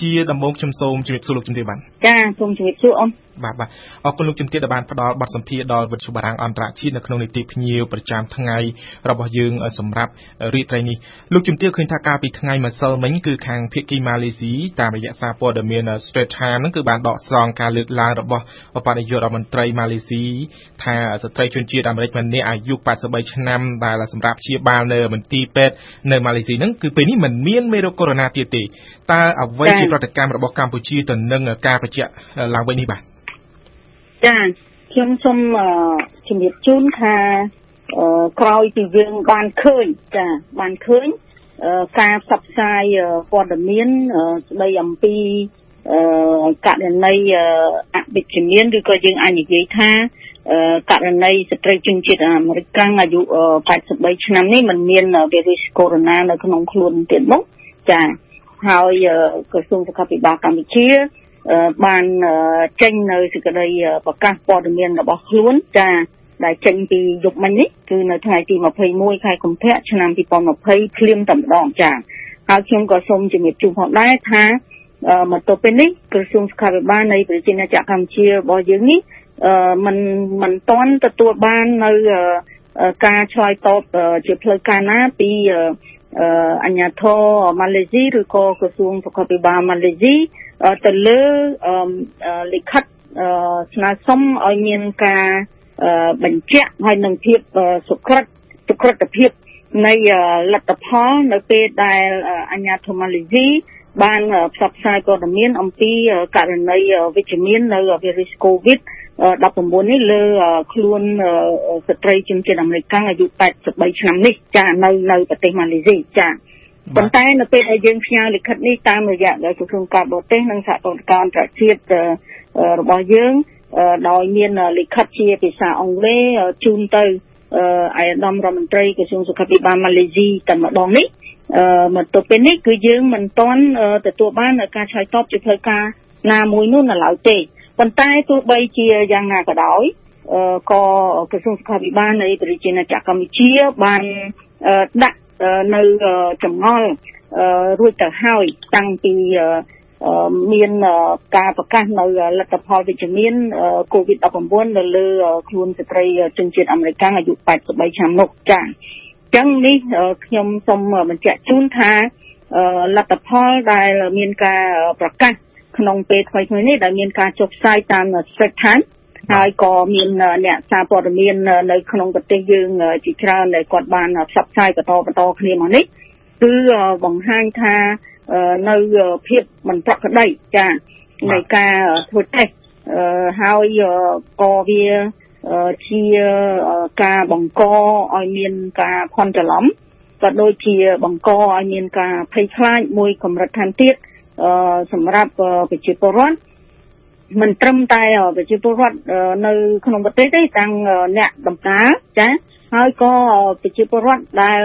ជាដំបូងខ្ញុំសូមជម្រាបសួរលោកជំទាវបានចាសូមជម្រាបសួរអូន បាទបាទអរគុណលោកជំទាវដែលបានផ្ដល់បទសម្ភាសន៍ដល់វិទ្យុបារាំងអន្តរជាតិនៅក្នុងនីតិភ្ញៀវប្រចាំថ្ងៃរបស់យើងសម្រាប់រាត្រីនេះលោកជំទាវឃើញថាកាលពីថ្ងៃម្សិលមិញគឺខាងភៀកគីម៉ាឡេស៊ីតាមរយៈសារព័ត៌មាន Straits Times ហ្នឹងគឺបានដកស្រង់ការលើកឡើងរបស់បដិយុរដ្ឋមន្ត្រីម៉ាឡេស៊ីថាស្ត្រីជនជាតិអាមេរិកម្នាក់អាយុ83ឆ្នាំដែលសម្រាប់ព្យាបាលនៅមន្ទីរពេទ្យនៅម៉ាឡេស៊ីហ្នឹងគឺពេលនេះមិនមានមេរោគកូវីដ -19 ទៀតទេតើអ្វីជាប្រតិកម្មរបស់កម្ពុជាទៅនឹងការបញ្ជាក់ឡើងវិញនេះបាទ ចាខ្ញុំសូមជំរាបជូនថាក្រោយពីយើងបានឃើញចាបានឃើញការផ្សព្វផ្សាយព័ត៌មានស្ដីអំពីករណីអវិជ្ជមានឬក៏យើងអាចនិយាយថាករណីស្ត្រីជនជាតិអាមេរិកអាយុ83ឆ្នាំនេះมันមានវីរុសកូវីដ -19 នៅក្នុងខ្លួនទៀតនោះចាហើយក្រសួងសុខាភិបាលកម្ពុជា បានចេញនៅសេចក្តីប្រកាសព័ត៌មានរបស់ខ្លួនចាដែលចេញពីយប់មិញនេះគឺនៅថ្ងៃទី21ខែកុម្ភៈឆ្នាំ2020ភ្លាមតែម្ដងចាហើយខ្ញុំក៏សូមជំរាបជូនផងដែរថាមកទល់ពេលនេះក្រសួងសុខាភិបាលនៃប្រជាណាចក្រកម្ពុជារបស់យើងនេះมันมันតាន់ទទួលបាននៅការឆ្លើយតបជាផ្លូវការណាពីអញ្ញាធរម៉ាឡេស៊ីឬក៏ក្រសួងសុខាភិបាលម៉ាឡេស៊ី ទៅលើលិខិតស្នើសុំឲ្យមានការបញ្ជាក់ហើយនឹងភាពសុក្រិតសុក្រិតភាពនៃលទ្ធផលនៅពេលដែលអញ្ញាធម៉ាឡេស៊ីបានផ្សព្វផ្សាយព័ត៌មានអំពីករណីវិជ្ជមាននៅវីរុសកូវីដ19នេះលើខ្លួនស្ត្រីជនជាតិអាមេរិកអាយុ83ឆ្នាំនេះចានៅនៅប្រទេសម៉ាឡេស៊ីចា ប៉ុន្តែនៅពេលដែលយើងផ្ញើលិខិតនេះតាមរយៈក្រសួងការបរទេសនិងសហព័ន្ធការអន្តរជាតិរបស់យើងដោយមានលិខិតជាភាសាអង់គ្លេសជូនទៅអាយដាមរដ្ឋមន្ត្រីក្រសួងសុខាភិបាលម៉ាឡេស៊ីតែម្ដងនេះមកទល់ពេលនេះគឺយើងមិនទាន់ទទួលបានការឆ្លើយតបជាផ្លូវការណាមួយនោះនៅឡើយទេប៉ុន្តែទោះបីជាយ៉ាងណាក៏ដោយក៏ក្រសួងសុខាភិបាលនៃប្រជាណាចក្រកម្ពុជាបានដាក់ នៅចម្ងល់រួចទៅហើយតាំងពីមានការប្រកាសនៅលទ្ធផលវិជ្ជមានកូវីដ19 នៅលើខ្លួនស្ត្រីជនជាតិអាមេរិកអាយុ83ឆ្នាំនោះចា៎អញ្ចឹងនេះខ្ញុំសូមបញ្ជាក់ជូនថាលទ្ធផលដែលមានការប្រកាសក្នុងពេលថ្មីៗនេះដែលមានការចុះផ្សាយតាម Straits Times ហើយក៏មានអ្នកសារព័ត៌មាននៅក្នុងប្រទេសយើងជាច្រើនដែលគាត់បានផ្សព្វផ្សាយបន្តបន្តគ្នាមកនេះគឺបង្ហាញថានៅភាពមិនប្រក្រតីចានៃការធ្វើតេស្តហើយក៏វាជាការបង្កឲ្យមានការភ័ន្តច្រឡំក៏ដូចជាបង្កឲ្យមានការភ័យខ្លាចមួយកម្រិតថែមទៀតសម្រាប់ប្រជាពលរដ្ឋ មិនត្រឹមតែប្រជាពលរដ្ឋនៅក្នុងប្រទេសទេទាំងអ្នកដំណើរចាហើយក៏ប្រជាពលរដ្ឋដែល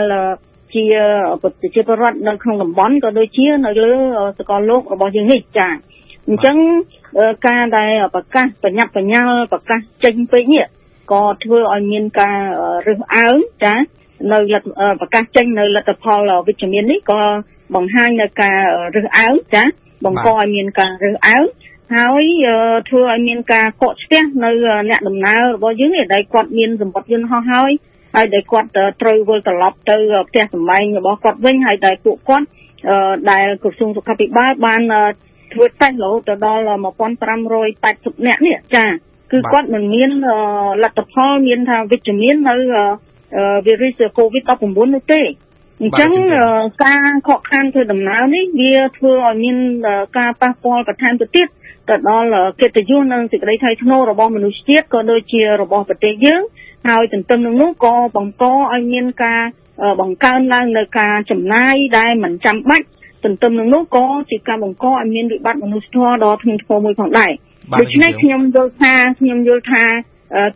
ជាប្រជាពលរដ្ឋនៅក្នុងតំបន់ក៏ដូចជានៅលើសកលលោករបស់យើងនេះចាអញ្ចឹងការដែលប្រកាសបញ្ញាប់បញ្ញាល់ប្រកាសចេញពេកនេះក៏ធ្វើឲ្យមានការរើសអើងចានៅប្រកាសចេញនៅលទ្ធផលវិជ្ជមាននេះក៏បង្ហាញនៅការរើសអើងចាបង្កឲ្យមានការរើសអើង ហើយធ្វើឲ្យមានការកកស្ទះនៅអ្នកដំណើររបស់យើងនេះដែលគាត់មានសម្បត្តិយន្តហោះហើយហើយដែលគាត់ត្រូវវិលត្រឡប់ទៅផ្ទះសម្បែងរបស់គាត់វិញហើយដែលពួកគាត់ដែលក្រសួងសុខាភិបាលបានធ្វើតេស្តរហូតដល់1580នាក់នេះចាគឺគាត់មិនមានលទ្ធផលមានថាវិជ្ជមាននៅវីរុស COVID-19 នោះទេអញ្ចឹងការខកខានធ្វើដំណើរនេះវាធ្វើឲ្យមានការប៉ះពាល់បន្ថែមទៅទៀត ទៅដល់កិត្តិយសនិងសេចក្តីថ្លៃថ្នូររបស់មនុស្សជាតិក៏ដូចជារបស់ប្រទេសយើងហើយទន្ទឹមនឹងនោះក៏បង្កឲ្យមានការបង្កើនឡើងនៅការចំណាយដែលមិនចាំបាច់ទន្ទឹមនឹងនោះក៏ជាការបង្កឲ្យមានវិបត្តិមនុស្សធម៌ដ៏ធ្ងន់ធ្ងរមួយផងដែរដូច្នេះខ្ញុំយល់ថាខ្ញុំយល់ថា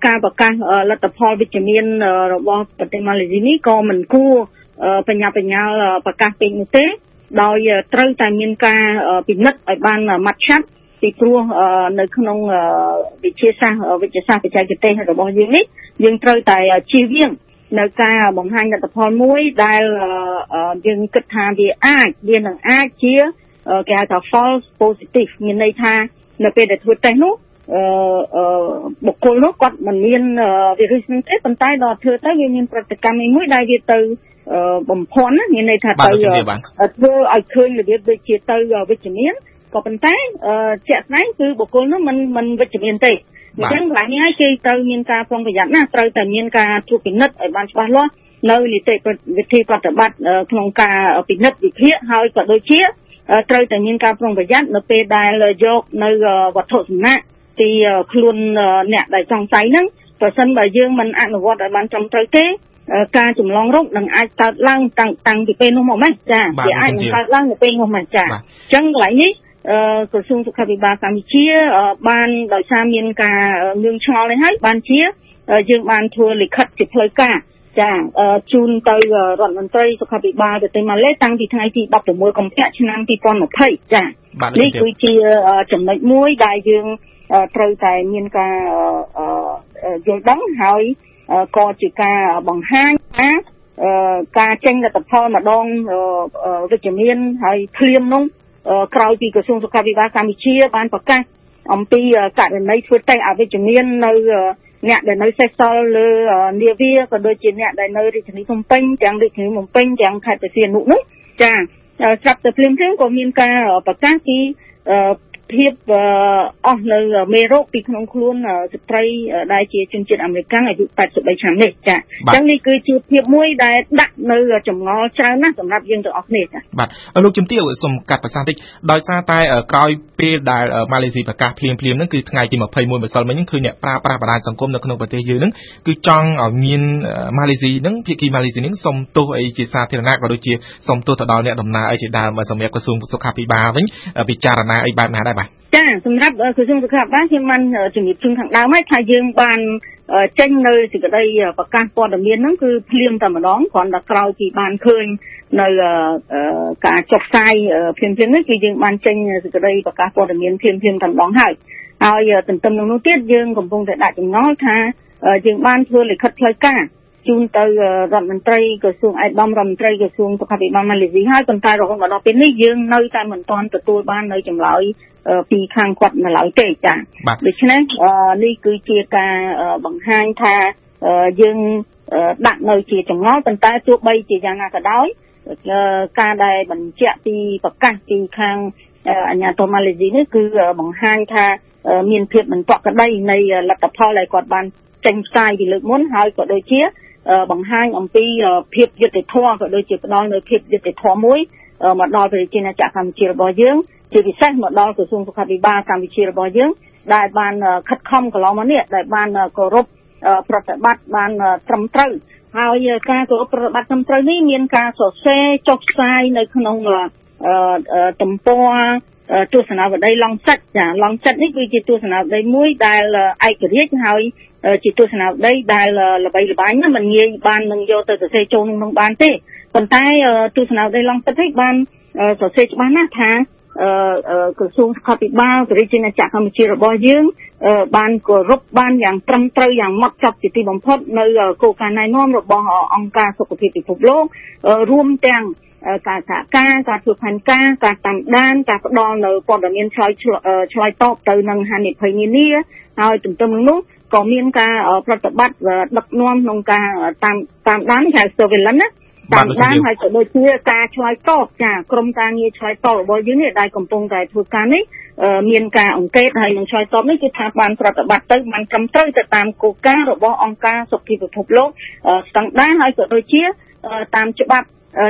ការប្រកាសលទ្ធផលវិជ្ជមានរបស់ប្រទេសម៉ាឡេស៊ីនេះក៏មិនគួរបញ្ញាបញ្ញាលប្រកាសពេកនោះទេដោយត្រូវតែមានការពិនិត្យឲ្យបានម៉ាត់ឆាត់ ពីព្រោះនៅក្នុងវិទ្យាសាស្ត្រវិទ្យាសាស្ត្របច្ចេកទេសរបស់យើងនេះយើងត្រូវតែជៀសវាងនៅការបង្ហាញលទ្ធផលមួយដែលយើងគិតថាវាអាចវានឹងអាចជាគេហៅថា false positive មានន័យថានៅពេលដែលធ្វើតេស្តនោះអឺបុគ្គលនោះគាត់មិនមានវីរុសនឹងទេប៉ុន្តែដល់ធ្វើទៅវាមានប្រតិកម្មមួយដែលវាទៅបំភាន់មានន័យថាទៅធ្វើឲ្យឃើញរបៀបដូចជាទៅវិជ្ជមាន ក៏ប៉ុន្តែជាក់ស្ដែងគឺបុគ្គលនោះមិនមិនវិជ្ជមានទេអញ្ចឹងកន្លែងនេះហើយគេត្រូវមានការប្រុងប្រយ័ត្នណាត្រូវតែមានការត្រួតពិនិត្យឲ្យបានច្បាស់លាស់នៅនីតិវិធីប្រតិបត្តិក្នុងការពិនិត្យវិភាគហើយក៏ដូចជាត្រូវតែមានការប្រុងប្រយ័ត្ននៅពេលដែលយកនៅវត្ថុសំណាក់ពីខ្លួនអ្នកដែលចង់ស័យហ្នឹងប្រសិនបើយើងមិនអនុវត្តឲ្យបានត្រឹមត្រូវទេការចម្លងរោគនឹងអាចកើតឡើងតាំងតាំងពីពេលនោះមកម៉េចចាវាអាចនឹងកើតឡើងនៅពេលនោះមកចាអញ្ចឹងកន្លែងនេះ ក្រសួងសុខាភិបាលកម្ពុជាបានដោយសារមានការងឿងឆ្ងល់នេះហើយបានជាយើងបានធ្វើលិខិតជាផ្លូវការចាជូនទៅរដ្ឋមន្ត្រីសុខាភិបាលប្រទេសម៉ាឡេតាំងពីថ្ងៃទី16កុម្ភៈឆ្នាំ2020ចានេះគឺជាចំណុចមួយដែលយើងត្រូវតែមានការយល់ដឹងហើយក៏ជាការបង្ហាញថាការចេញលទ្ធផលម្ដងវិជ្ជមានហើយភ្លាមនោះ ក្រោយពីក្រសួងសុខាភិបាលកម្ពុជាបានប្រកាសអំពីករណីធ្វើតេស្តអវិជ្ជមាននៅអ្នកដែលនៅសេសសល់លើនាវាក៏ដូចជាអ្នកដែលនៅរាជធានីភ្នំពេញទាំងរាជធានីភ្នំពេញទាំងខេត្តព្រះសីហនុនោះចាស្រាប់តែភ្លាមៗក៏មានការប្រកាសពី ភាពអស់នៅមេរោគពីក្នុងខ្លួនស្ត្រីដែលជាជនជាតិអាមេរិកអាយុ83ឆ្នាំនេះចាអញ្ចឹងនេះគឺជាភាពមួយដែលដាក់នៅចម្ងល់ច្រើនណាស់សម្រាប់យើងទាំងអស់គ្នាចាបាទលោកជំទាវសូមកាត់ប្រសាសន៍តិចដោយសារតែក្រោយពេលដែលម៉ាឡេស៊ីប្រកាសភ្លាមភ្លាមហ្នឹងគឺថ្ងៃទី21ម្សិលមិញហ្នឹងគឺអ្នកប្រើប្រាស់បណ្ដាញសង្គមនៅក្នុងប្រទេសយើងហ្នឹងគឺចង់ឲ្យមានម៉ាឡេស៊ីហ្នឹងភាគីម៉ាឡេស៊ីហ្នឹងសុំទោសអីជាសាធារណៈក៏ដូចជាសុំទោសទៅដល់អ្នកដំណើរអីជាដើមសម្រាប់ក្រសួងសុខាភិបាលវិញពិចារណាអីបែបណាដែរបាទ ចាសម្រាប់ក្រសួងសុខាភិបាលខ្ញុំបានជំរាបជូនខាងដើមហើយថាយើងបានចេញនៅសេចក្តីប្រកាសព័ត៌មានហ្នឹងគឺភ្លាមតែម្ដងគ្រាន់តែក្រោយពីបានឃើញនៅការចុះផ្សាយភ្លាមៗនេះគឺយើងបានចេញសេចក្តីប្រកាសព័ត៌មានភ្លាមៗតែម្ដងហើយហើយទន្ទឹមនឹងនោះទៀតយើងកំពុងតែដាក់ចម្ងល់ថាយើងបានធ្វើលិខិតផ្លូវការ ជូនទៅរដ្ឋមន្ត្រីក្រសួងឯកឧត្តមរដ្ឋមន្ត្រីក្រសួងសុខាភិបាលម៉ាឡេស៊ីហើយប៉ុន្តែរហូតមកដល់ពេលនេះយើងនៅតែមិនទាន់ទទួលបាននៅចម្លើយពីខាងគាត់នៅឡើយទេចា៎ដូច្នេះនេះគឺជាការបង្ហាញថាយើងដាក់នៅជាចងល់ប៉ុន្តែទោះបីជាយ៉ាងណាក៏ដោយការដែលបញ្ជាក់ពីប្រកាសពីខាងអញ្ញាធមម៉ាឡេស៊ីនេះគឺបង្ហាញថាមានភាពមិនប្រក្រតីនៃលទ្ធផលដែលគាត់បានចេញផ្សាយពីលើកមុនហើយក៏ដូចជា បង្ហាញអំពីភាពយុត្តិធម៌ក៏ដូចជាផ្ដល់នូវភាពយុត្តិធម៌មួយមកដល់ប្រជាជនចក្រកម្ពុជារបស់យើងជាពិសេសមកដល់ក្រសួងសុខាភិបាលកម្ពុជារបស់យើងដែលបានខិតខំកន្លងមកនេះដែលបានគោរពប្រតិបត្តិបានត្រឹមត្រូវហើយការគោរពប្រតិបត្តិត្រឹមត្រូវនេះមានការសរសេរចុះផ្សាយនៅក្នុងទំព័រទស្សនាវដ្តីឡង់សិតចាឡង់សិតនេះគឺជាទស្សនាវដ្តីមួយដែលឯករាជ្យហើយ ជាទស្សនាវដ្តីដែលល្បីល្បាញណាមិនងាយបាននឹងយកទៅសរសេរចូលក្នុងបានទេប៉ុន្តែទស្សនាវដ្តីឡង់សិតនេះបានសរសេរច្បាស់ណាស់ថាក្រសួងសុខាភិបាលរាជអាណាចក្រកម្ពុជារបស់យើង បានគោរពបានយ៉ាងត្រឹមត្រូវយ៉ាងម៉ត់ចត់ជាទីបំផុតនៅគោលការណ៍ណែនាំរបស់អង្គការសុខភាពពិភពលោករួមទាំងការសហការការធ្វើផែនការការតាមដានការផ្ដល់នៅព័ត៌មានឆ្លើយឆ្លើយតបទៅនឹងហានិភ័យនានាហើយទន្ទឹមនឹងនោះ ក៏មានការប្រតិបត្តិដឹកនាំក្នុងការតាមតាមដានហៅ surveillance ណាតាមដានហើយក៏ដូចជាការឆ្លើយតបចាក្រុមការងារឆ្លើយតបរបស់យើងនេះដែលកំពុងតែធ្វើការនេះមានការអង្កេតហើយនឹងឆ្លើយតបនេះគឺថាបានប្រតិបត្តិទៅបានត្រឹមត្រូវទៅតាមគោលការណ៍របស់អង្គការសុខភាពពិភពលោកស្តង់ដារហើយក៏ដូចជាតាមច្បាប់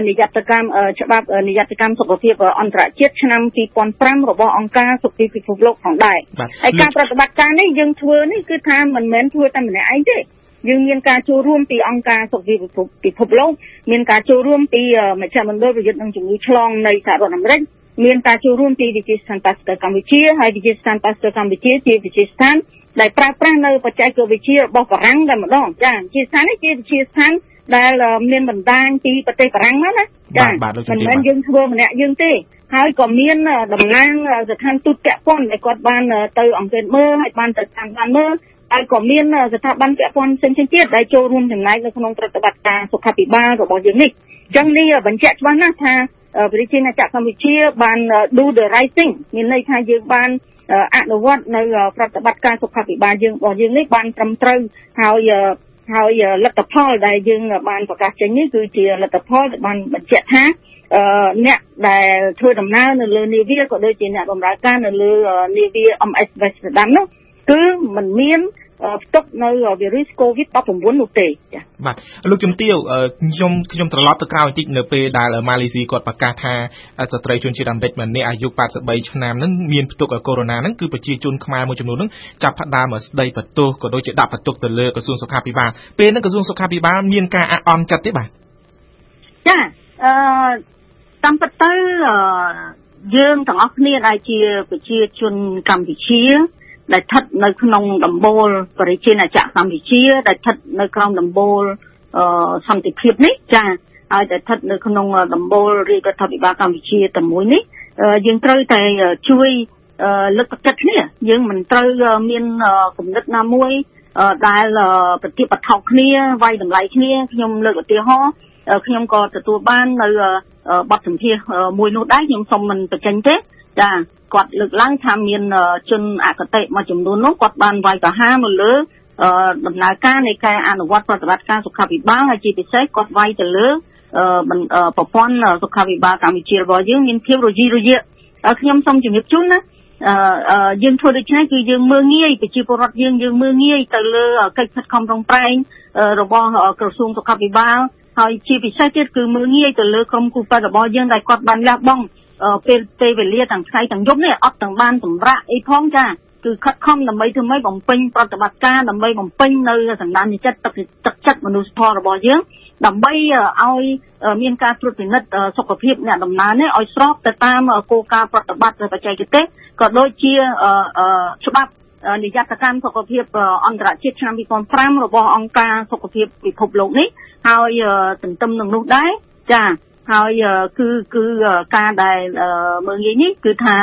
និយត្តកម្មច្បាប់និយត្តកម្មសុខភាពអន្តរជាតិឆ្នាំ2005របស់អង្គការសុខភាពពិភពលោកផងដែរហើយការប្រតិបត្តិការនេះយើងធ្វើនេះគឺថាមិនមែនធ្វើតែម្នាក់ឯងទេយើងមានការចូលរួមពីអង្គការសុខភាពពិភពលោកមានការចូលរួមពីមជ្ឈមណ្ឌលប្រយុទ្ធនឹងជំងឺឆ្លងនៃសហរដ្ឋអាមេរិកមានការចូលរួមពីវិទ្យាស្ថានប៉ាស្ទ័រកម្ពុជាហើយវិទ្យាស្ថានប៉ាស្ទ័រកម្ពុជាជាវិទ្យាស្ថានដែលប្រើប្រាស់នៅបច្ចេកវិទ្យារបស់បារាំងតែម្ដងចាវិទ្យាស្ថាននេះជាវិទ្យាស្ថាន ដែលមានបណ្ដាញពីប្រទេសបារាំងមកណាចាមិនមែនយើងធ្វើម្នាក់យើងទេហើយក៏មានតំណាងស្ថានទូតពាក់ព័ន្ធដែលគាត់បានទៅអង្កេតមើលហើយបានទៅតាមបានមើលហើយក៏មានស្ថាប័នពាក់ព័ន្ធផ្សេងៗទៀតដែលចូលរួមចំណែកនៅក្នុងប្រតិបត្តិការសុខាភិបាលរបស់យើងនេះអញ្ចឹងនេះបញ្ជាក់ច្បាស់ណាស់ថាប្រជាជាតិណាចក្រកម្ពុជាបាន do the right thing មានន័យថាយើងបានអនុវត្តនៅប្រតិបត្តិការសុខាភិបាលយើងរបស់យើងនេះបានត្រឹមត្រូវហើយ ហើយលទ្ធផលដែលយើងបានប្រកាសចេញនេះគឺជាលទ្ធផលដែលបានបញ្ជាក់ថាអ្នកដែលធ្វើដំណើរនៅលើនាវាក៏ដូចជាអ្នកបម្រើការនៅលើនាវា MS Amsterdam នោះគឺมันមានផ្ទុកនៅវីរុស COVID-19 នោះទេចា៎ បាទលោកជំទាវខ្ញុំខ្ញុំត្រឡប់ទៅក្រោយបន្តិចនៅពេលដែលម៉ាឡេស៊ីគាត់ប្រកាសថាស្ត្រីជនជាតិអាមេរិកម្នាក់អាយុ83ឆ្នាំហ្នឹងមានផ្ទុកកូវីដ -19 ហ្នឹងគឺប្រជាជនខ្មែរមួយចំនួនហ្នឹងចាប់ផ្ដើមស្ដីបន្ទោសក៏ដូចជាដាក់បន្ទុកទៅលើក្រសួងសុខាភិបាលពេលហ្នឹងក្រសួងសុខាភិបាលមានការអះអន់ចិត្តទេបាទចាអឺតាមពិតទៅយើងទាំងអស់គ្នាដែលជាប្រជាជនកម្ពុជា ដែលស្ថិតនៅក្នុងដំបូលប្រជាណាចក្រកម្ពុជាដែលស្ថិតនៅក្រោមដំបូលសន្តិភាពនេះចាហើយតែស្ថិតនៅក្នុងដំបូលរាជរដ្ឋាភិបាលកម្ពុជាតែមួយនេះយើងត្រូវតែជួយលើកទឹកចិត្តគ្នាយើងមិនត្រូវមានគំនិតណាមួយដែលប្រតិបត្តិថោកគ្នាវាយតម្លៃគ្នាខ្ញុំលើកឧទាហរណ៍ខ្ញុំក៏ទទួលបាននៅបទសម្ភាសមួយនោះដែរខ្ញុំសូមមិនបញ្ចេញទេ ចាគាត់លើកឡើងថាមានជនអកតេមួយចំនួននោះគាត់បានវាយប្រហារនៅលើដំណើរការនៃការអនុវត្តប្រតិបត្តិការសុខាភិបាលហើយជាពិសេសគាត់វាយទៅលើប្រព័ន្ធសុខាភិបាលកម្ពុជារបស់យើងមានភាពរយីរយាខ្ញុំសូមជំរាបជូនណាអឺយើងធ្វើដូច្នេះគឺយើងមើងងាយប្រជាពលរដ្ឋយើងយើងមើងងាយទៅលើកិច្ចខិតខំប្រឹងប្រែងរបស់ក្រសួងសុខាភិបាលហើយជាពិសេសទៀតគឺមើងងាយទៅលើក្រុមគូប៉ែរបស់យើងដែលគាត់បានលះបង់ ពេលពេលវេលាទាំងថ្ងៃទាំងយប់នេះអត់ទាំងបានសម្រាកអីផងចាគឺខិតខំដើម្បីធ្វើម៉េចបំពេញប្រតិបត្តិការដើម្បីបំពេញនៅសន្តានចិត្តទឹកទឹកចិត្តមនុស្សធម៌របស់យើងដើម្បីឲ្យមានការត្រួតពិនិត្យសុខភាពអ្នកដំណើរនេះឲ្យស្របទៅតាមគោលការណ៍ប្រតិបត្តិបច្ចេកទេសក៏ដូចជាច្បាប់និយត្តកម្មសុខភាពអន្តរជាតិឆ្នាំ2005របស់អង្គការសុខភាពពិភពលោកនេះហើយទន្ទឹមនឹងនោះដែរចា ហើយគឺគឺការដែលមើលងាយនេះគឺថា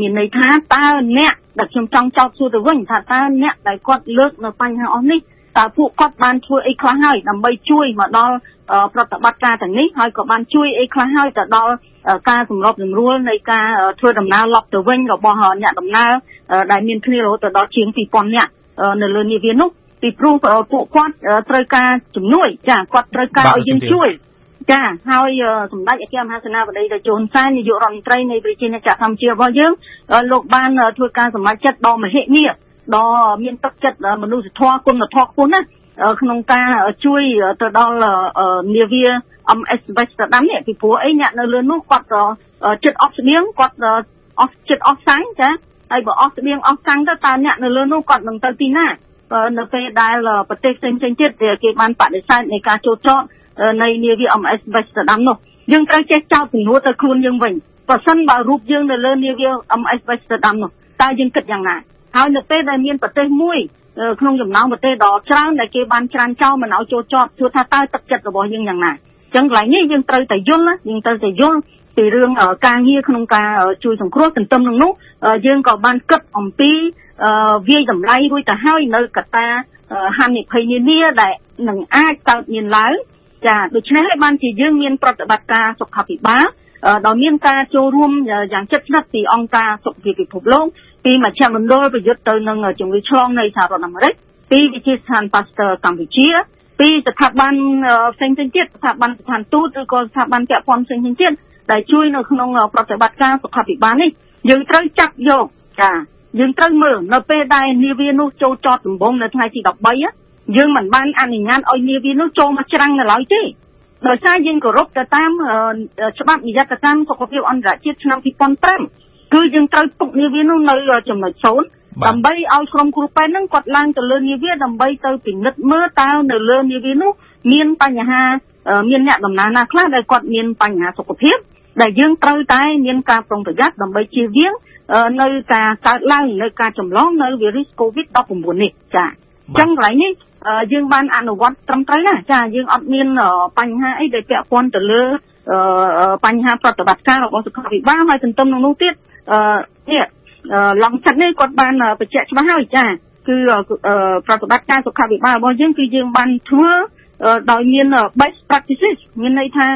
មានន័យថាតើអ្នកដែលខ្ញុំចង់ចោទសួរទៅវិញថាតើអ្នកដែលគាត់លើកនៅបញ្ហាអស់នេះតើពួកគាត់បានធ្វើអីខ្លះហើយដើម្បីជួយមកដល់ប្រតិបត្តិការទាំងនេះហើយក៏បានជួយអីខ្លះហើយទៅដល់ការសម្របសម្រួលនៃការធ្វើដំណើរឡប់ទៅវិញរបស់អ្នកដំណើរដែលមានគ្នារហូតទៅដល់ជាង2000នាក់នៅលើនាវានោះពីព្រោះពួកគាត់ត្រូវការជំនួយចាគាត់ត្រូវការឲ្យយើងជួយ ចាហើយសម្ដេចអគ្គមហាសេនាបតីតេជោហ៊ុនសែននាយករដ្ឋមន្ត្រីនៃប្រជាណាចក្រកម្ពុជារបស់យើងលោកបានធ្វើការសម្រេចចិត្តដ៏មហិមាដ៏មានទឹកចិត្តមនុស្សធម៌គុណធម៌ខ្ពស់ណាស់ក្នុងការជួយទៅដល់នាវា MS Amsterdam នេះពីព្រោះអីអ្នកនៅលើនោះគាត់ចិត្តអស់ស្បៀងគាត់អស់ចិត្តអស់សាំងចាហើយបើអស់ស្បៀងអស់សាំងទៅតើអ្នកនៅលើនោះគាត់នឹងទៅទីណានៅពេលដែលប្រទេសផ្សេងៗទៀតគេបានបដិសេធនៃការចូលចត នៃនាវា MS Amsterdam នោះយើងត្រូវចេះចោទសំណួរទៅខ្លួនយើងវិញបើសិនបើរូបយើងនៅលើនាវា MS Amsterdam នោះតើយើងគិតយ៉ាងណាហើយនៅពេលដែលមានប្រទេសមួយក្នុងចំណោមប្រទេសដ៏ច្រើនដែលគេបានច្រានចោលមិនឲ្យចូលចតទោះថាតើទឹកចិត្តរបស់យើងយ៉ាងណាអញ្ចឹងកន្លែងនេះយើងត្រូវតែយល់ណាយើងត្រូវតែយល់ពីរឿងការងារក្នុងការជួយសង្គ្រោះទន្ទឹមនឹងនោះយើងក៏បានគិតអំពីវាយតម្លៃរួចទៅហើយនៅកត្តាហានិភ័យនានាដែលនឹងអាចកើតមានឡើង ចាដូច្នេះហើយបានជាយើងមានប្រតិបត្តិការសុខាភិបាលដោយមានការចូលរួមយ៉ាងជិតស្និទ្ធពីអង្គការសុខភាពពិភពលោកពីមជ្ឈមណ្ឌលប្រយុទ្ធទៅនឹងជំងឺឆ្លងនៃសហរដ្ឋអាមេរិកពីវិទ្យាស្ថាន Pasteur កម្ពុជាពីស្ថាប័នផ្សេងៗទៀតស្ថាប័នស្ថានទូតឬក៏ស្ថាប័នពាក់ព័ន្ធផ្សេងៗទៀតដែលជួយនៅក្នុងប្រតិបត្តិការសុខាភិបាលនេះយើងត្រូវចាប់យកចាយើងត្រូវមើលនៅពេលដែលនាវានោះចូលចតដំបងនៅថ្ងៃទី13 យើងមិនបានអនុញ្ញាតឲ្យនាវានោះចូលមកច្រាំងនៅឡើយទេដោយសារយើងគោរពទៅតាមច្បាប់និយត្តកម្មសុខភាពអន្តរជាតិឆ្នាំ2005គឺយើងត្រូវទុកនាវានោះនៅចំណុចសូន្យដើម្បីឲ្យក្រុមគ្រូពេទ្យហ្នឹងគាត់ឡើងទៅលើនាវាដើម្បីទៅពិនិត្យមើលតើនៅលើនាវានោះមានបញ្ហាមានអ្នកដំណើរណាខ្លះដែលគាត់មានបញ្ហាសុខភាពដែលយើងត្រូវតែមានការប្រុងប្រយ័ត្នដើម្បីជៀសវាងនៅការកើតឡើងនៅការចម្លងនៅវីរុស COVID-19 នេះចាអញ្ចឹងកន្លែងនេះ យើងបានអនុវត្តត្រឹមត្រូវណាចាយើងអត់មានបញ្ហាអីដែលពាក់ព័ន្ធទៅលើបញ្ហាប្រតិបត្តិការរបស់សុខាភិបាលហើយទន្ទឹមនឹងនោះទៀតនេះឡងឆាត់នេះគាត់បានបញ្ជាក់ច្បាស់ហើយចាគឺប្រតិបត្តិការសុខាភិបាលរបស់យើងគឺយើងបានធ្វើដោយមាន best practices មានន័យថា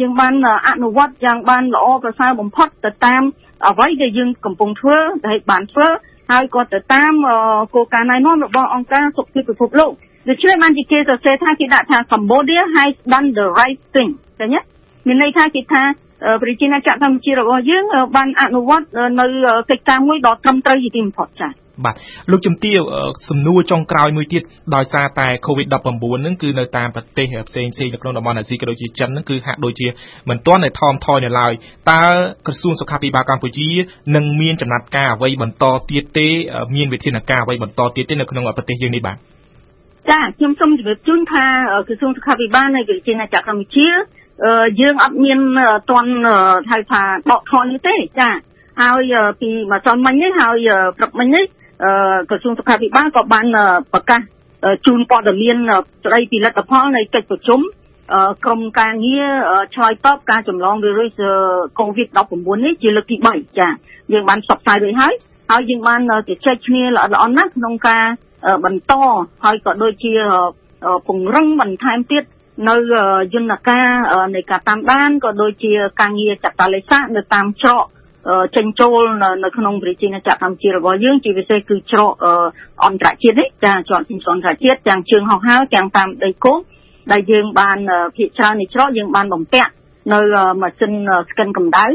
យើងបានអនុវត្តយ៉ាងបានល្អប្រសើរបំផុតទៅតាមអ្វីដែលយើងកំពុងធ្វើដែលបានធ្វើ ហើយក៏ទៅតាមគោលការណ៍ណែនាំរបស់អង្គការសុខភាពពិភពលោកដូច្នេះបានជាគេសរសេរថាគេដាក់ថា Cambodia has done the right thing ឃើញទេមានន័យថាគេថាប្រជាណាចក្រកម្ពុជារបស់យើងបានអនុវត្តនៅកិច្ចការមួយដ៏ត្រឹមត្រូវជាទីបំផុតចា៎ បាទលោកជំទាវសំណួរចុងក្រោយមួយទៀតដោយសារតែ COVID-19 ហ្នឹងគឺនៅតាមប្រទេសផ្សេងផ្សេងនៅក្នុងតំបន់អាស៊ីក៏ដូចជាចិនហ្នឹងគឺហាក់ដូចជាមិនទាន់តែថមថយនៅឡើយតើក្រសួងសុខាភិបាលកម្ពុជានឹងមានចំណាត់ការអ្វីបន្តទៀតទេមានវិធានការអ្វីបន្តទៀតទេនៅក្នុងប្រទេសយើងនេះបាទចាខ្ញុំសូមជម្រាបជូនថាក្រសួងសុខាភិបាលនៃប្រជាណាចក្រកម្ពុជាយើងអត់មានតន់ហៅថាដកថយនេះទេចាហើយពីម្សិលមិញនេះហើយព្រឹកមិញនេះ ក្រសួងសុខាភិបាលក៏បានប្រកាសជូនព័ត៌មានស្ដីពីលទ្ធផលនៃកិច្ចប្រជុំក្រុមការងារឆ្លើយតបការចម្លងវីរុស COVID-19 នេះជាលើកទី3ចាយើងបានផ្សព្វផ្សាយរួចហើយហើយយើងបានជជែកគ្នាល្អល្អណាស់ក្នុងការបន្តហើយក៏ដូចជាពង្រឹងបន្ថែមទៀតនៅយន្តការនៃការតាមដានក៏ដូចជាការងារចតាលេសានៅតាមច្រក ចេញចូលនៅក្នុងប្រជាណាចក្រកម្ពុជារបស់យើងជាពិសេសគឺច្រកអន្តរជាតិនេះចាច្រកជិះអន្តរជាតិទាំងជើងហោះហើរទាំងតាមដីគោកដែលយើងបានភាគច្រើននៃច្រកយើងបានបំពាក់នៅម៉ាស៊ីនស្កិនកម្ដៅ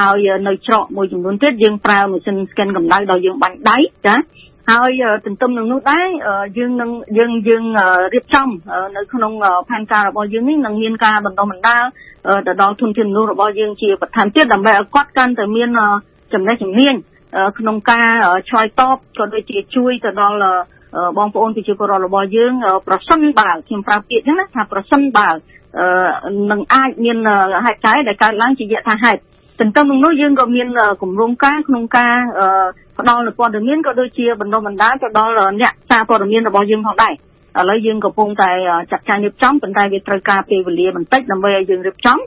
ហើយនៅច្រកមួយចំនួនទៀតយើងប្រើម៉ាស៊ីនស្កិនកម្ដៅដល់យើងបាញ់ដៃចា ហើយទន្ទឹមនឹងនោះដែរយើងនឹងយើងយើងរៀបចំនៅក្នុងផែនការរបស់យើងនេះនឹងមានការបន្តបណ្ដាលទៅដល់ធនធានមនុស្សរបស់យើងជាបន្ថែមទៀតដើម្បីឲ្យគាត់កាន់តែមានចំណេះជំនាញក្នុងការឆ្លើយតបក៏ដូចជាជួយទៅដល់បងប្អូនប្រជាពលរដ្ឋរបស់យើង ប្រសិនបើខ្ញុំប្រាប់ពាក្យហ្នឹងណាថាប្រសិនបើនឹងអាចមានហេតុការណ៍ដែលកើតឡើងជាយថាហេតុ ទន្ទឹមនឹងនោះយើងក៏មានគម្រោងការក្នុងការផ្ដល់នូវព័ត៌មានក៏ដូចជាបណ្ដុះបណ្ដាលទៅដល់អ្នកសារព័ត៌មានរបស់យើងផងដែរឥឡូវយើងកំពុងតែចាត់ចែងរៀបចំប៉ុន្តែវាត្រូវការពេលវេលាបន្តិចដើម្បីឲ្យយើងរៀបចំ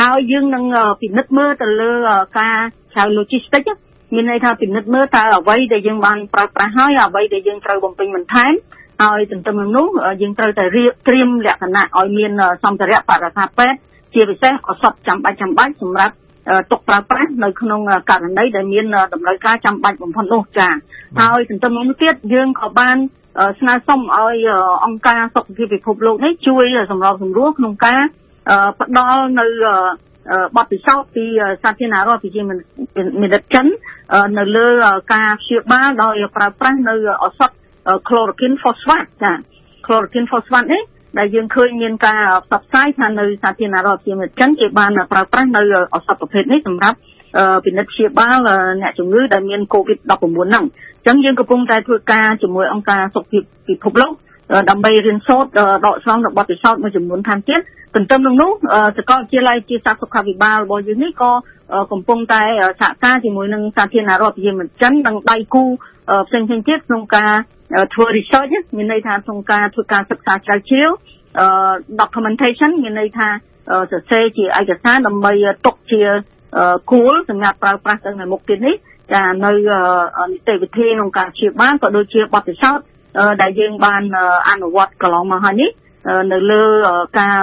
ហើយយើងនឹងពិនិត្យមើលទៅលើការចៅ logistic មានន័យថាពិនិត្យមើលតើអ្វីដែលយើងបានប្រើប្រាស់ហើយអ្វីដែលយើងត្រូវបំពេញបន្ថែមហើយទន្ទឹមនឹងនោះយើងត្រូវតែរៀបត្រៀមលក្ខណៈឲ្យមានសម្ភារៈបរិក្ខារពេទ្យជាពិសេសឱសថចាំបាច់ចាំបាច់សម្រាប់ ទុកប្រើប្រាស់នៅក្នុងករណីដែលមានតម្រូវការចាំបាច់បំផុតនោះចាហើយទន្ទឹមនឹងទៀតយើងក៏បានស្នើសុំឲ្យអង្គការសុខភាពពិភពលោកនេះជួយសម្របសម្រួលក្នុងការផ្ដល់នៅបទពិសោធន៍ពីសាធារណរដ្ឋប្រជាមានិតចិននៅលើការព្យាបាលដោយប្រើប្រាស់នៅឱសថ chloroquine phosphate ចា chloroquine phosphate នេះ ដែលយើងឃើញមានការផ្សព្វផ្សាយថានៅសាធារណរដ្ឋជាចិនគេបានប្រើប្រាស់នៅឱសថប្រភេទនេះសម្រាប់ពិនិត្យព្យាបាលអ្នកជំងឺដែលមាន COVID-19 ហ្នឹងអញ្ចឹងយើងកំពុងតែធ្វើការជាមួយអង្គការសុខភាពពិភពលោក ដើម្បីរៀនសូត្រដកស្រង់របស់ពិសោធន៍មួយចំនួនថែមទៀតទន្ទឹមនឹងនោះសាកលវិទ្យាល័យជាសាស្ត្រសុខាភិបាលរបស់យើងនេះក៏កំពុងតែសហការជាមួយនឹងសាធារណរដ្ឋប្រជាមានិតចិននិងដៃគូផ្សេងៗទៀតក្នុងការធ្វើ research មានន័យថាក្នុងការធ្វើការសិក្សាស្រាវជ្រាវ documentation មានន័យថាសរសេរជាឯកសារដើម្បីទុកជាគួលសម្រាប់ប្រើប្រាស់ទៅនៅមុខទៀតនេះចានៅនីតិវិធីក្នុងការព្យាបាលក៏ដូចជាបទពិសោធន៍ ដែលយើងបានអនុវត្តកន្លងមកហើយនេះនៅលើការ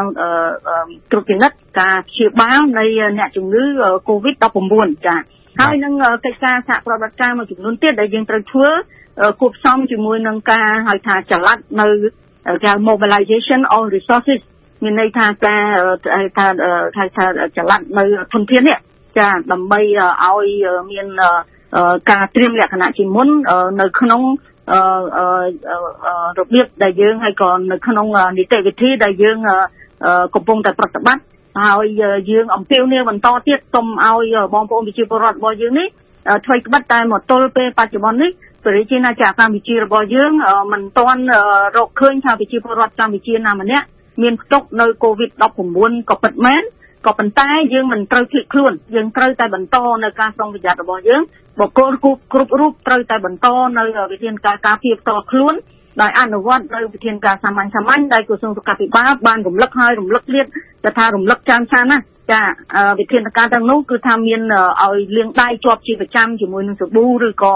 ត្រួតពិនិត្យការព្យាបាលនៃអ្នកជំងឺ COVID-19 ចាហើយនឹងកិច្ចការសហប្រតិបត្តិការមួយចំនួនទៀតដែលយើងត្រូវធ្វើគួបផ្សំជាមួយនឹងការហៅថាចល័តនៅគេ mobilization of resources មានន័យថាការហៅថាហៅថាចល័តនៅធនធាននេះចាដើម្បីឲ្យមានការត្រៀមលក្ខណៈជាមុននៅក្នុង របៀបដែលយើងហើយក៏នៅក្នុងនីតិវិធីដែលយើងកំពុងតែប្រតិបត្តិហើយយើងអំពាវនាវបន្តទៀតសូមឲ្យបងប្អូនប្រជាពលរដ្ឋរបស់យើងនេះធ្វើក្បិតតែមកទល់ពេលបច្ចុប្បន្ននេះប្រជាណាចក្រកម្ពុជារបស់យើងមិនទាន់រកឃើញថាប្រជាពលរដ្ឋកម្ពុជាណាម្នាក់មានផ្ទុកនៅ COVID-19 ក៏ពិតមែន ក៏ប៉ុន្តែយើងមិនត្រូវភ្លេចខ្លួនយើងត្រូវតែបន្តនៅការប្រុងប្រយ័ត្នរបស់យើងបុគ្គលគ្រប់គ្រប់រូបត្រូវតែបន្តនៅវិធានការការពារផ្ទាល់ខ្លួនដោយអនុវត្តនៅវិធានការសាមញ្ញសាមញ្ញដែលក្រសួងសុខាភិបាលបានរំលឹកហើយរំលឹកទៀតតែថារំលឹកចាំចាណាចាវិធានការទាំងនោះគឺថាមានឲ្យលាងដៃជាប់ជាប្រចាំជាមួយនឹងសាប៊ូឬក៏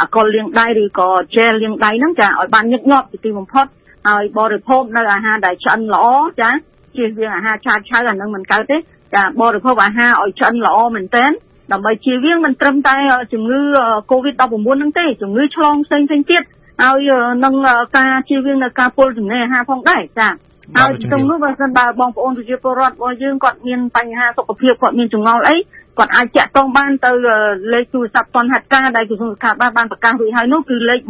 អាកុលលាងដៃឬក៏ gel លាងដៃហ្នឹងចាឲ្យបានញឹកញាប់ជាទីបំផុតហើយបរិភោគនៅអាហារដែលឆ្អិនល្អចា ជៀសវាងអាហារឆាឆៅអានឹងមិនកើតទេចាបរិភោគអាហារឲ្យឆ្អិនល្អមែនទែនដើម្បីជៀសវាងមិនត្រឹមតែជំងឺ Covid-19 ហ្នឹងទេជំងឺឆ្លងផ្សេងៗទៀតហើយនឹងការជៀសវាងនៅការពុលចំណីអាហារផងដែរចាហើយក្នុងនោះបើសិនបើបងប្អូនប្រជាពលរដ្ឋរបស់យើងគាត់មានបញ្ហាសុខភាពគាត់មានចង្អុលអីគាត់អាចចាក់តងបានទៅលេខទូរស័ព្ទតនហេតុការដែលក្រសួងសុខាភិបាលបានប្រកាសរួចហើយនោះគឺលេខ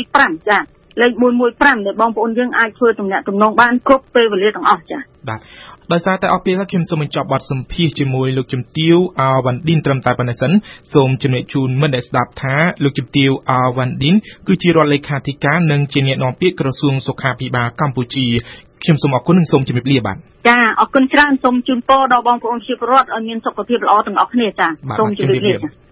115ចា លេខ115ដែលបងប្អូនយើងអាចធ្វើទំនាក់ទំនងបានគ្រប់ពេលវេលាទាំងអស់ចា៎បាទដោយសារតែអស់ពេលហើយខ្ញុំសូមបញ្ចប់បទសម្ភាសជាមួយលោកជំទាវអវ៉ាន់ឌិនត្រឹមតែប៉ុណ្ណេះសិនសូមជំរាបជូនមិត្តដែលស្ដាប់ថាលោកជំទាវអវ៉ាន់ឌិនគឺជារដ្ឋលេខាធិការនិងជាអ្នកនាំពាក្យក្រសួងសុខាភិបាលកម្ពុជាខ្ញុំសូមអរគុណនិងសូមជម្រាបលាបាទចាអរគុណច្រើនសូមជូនពរដល់បងប្អូនជាពលរដ្ឋឲ្យមានសុខភាពល្អទាំងអស់គ្នាចាសូមជម្រាបលា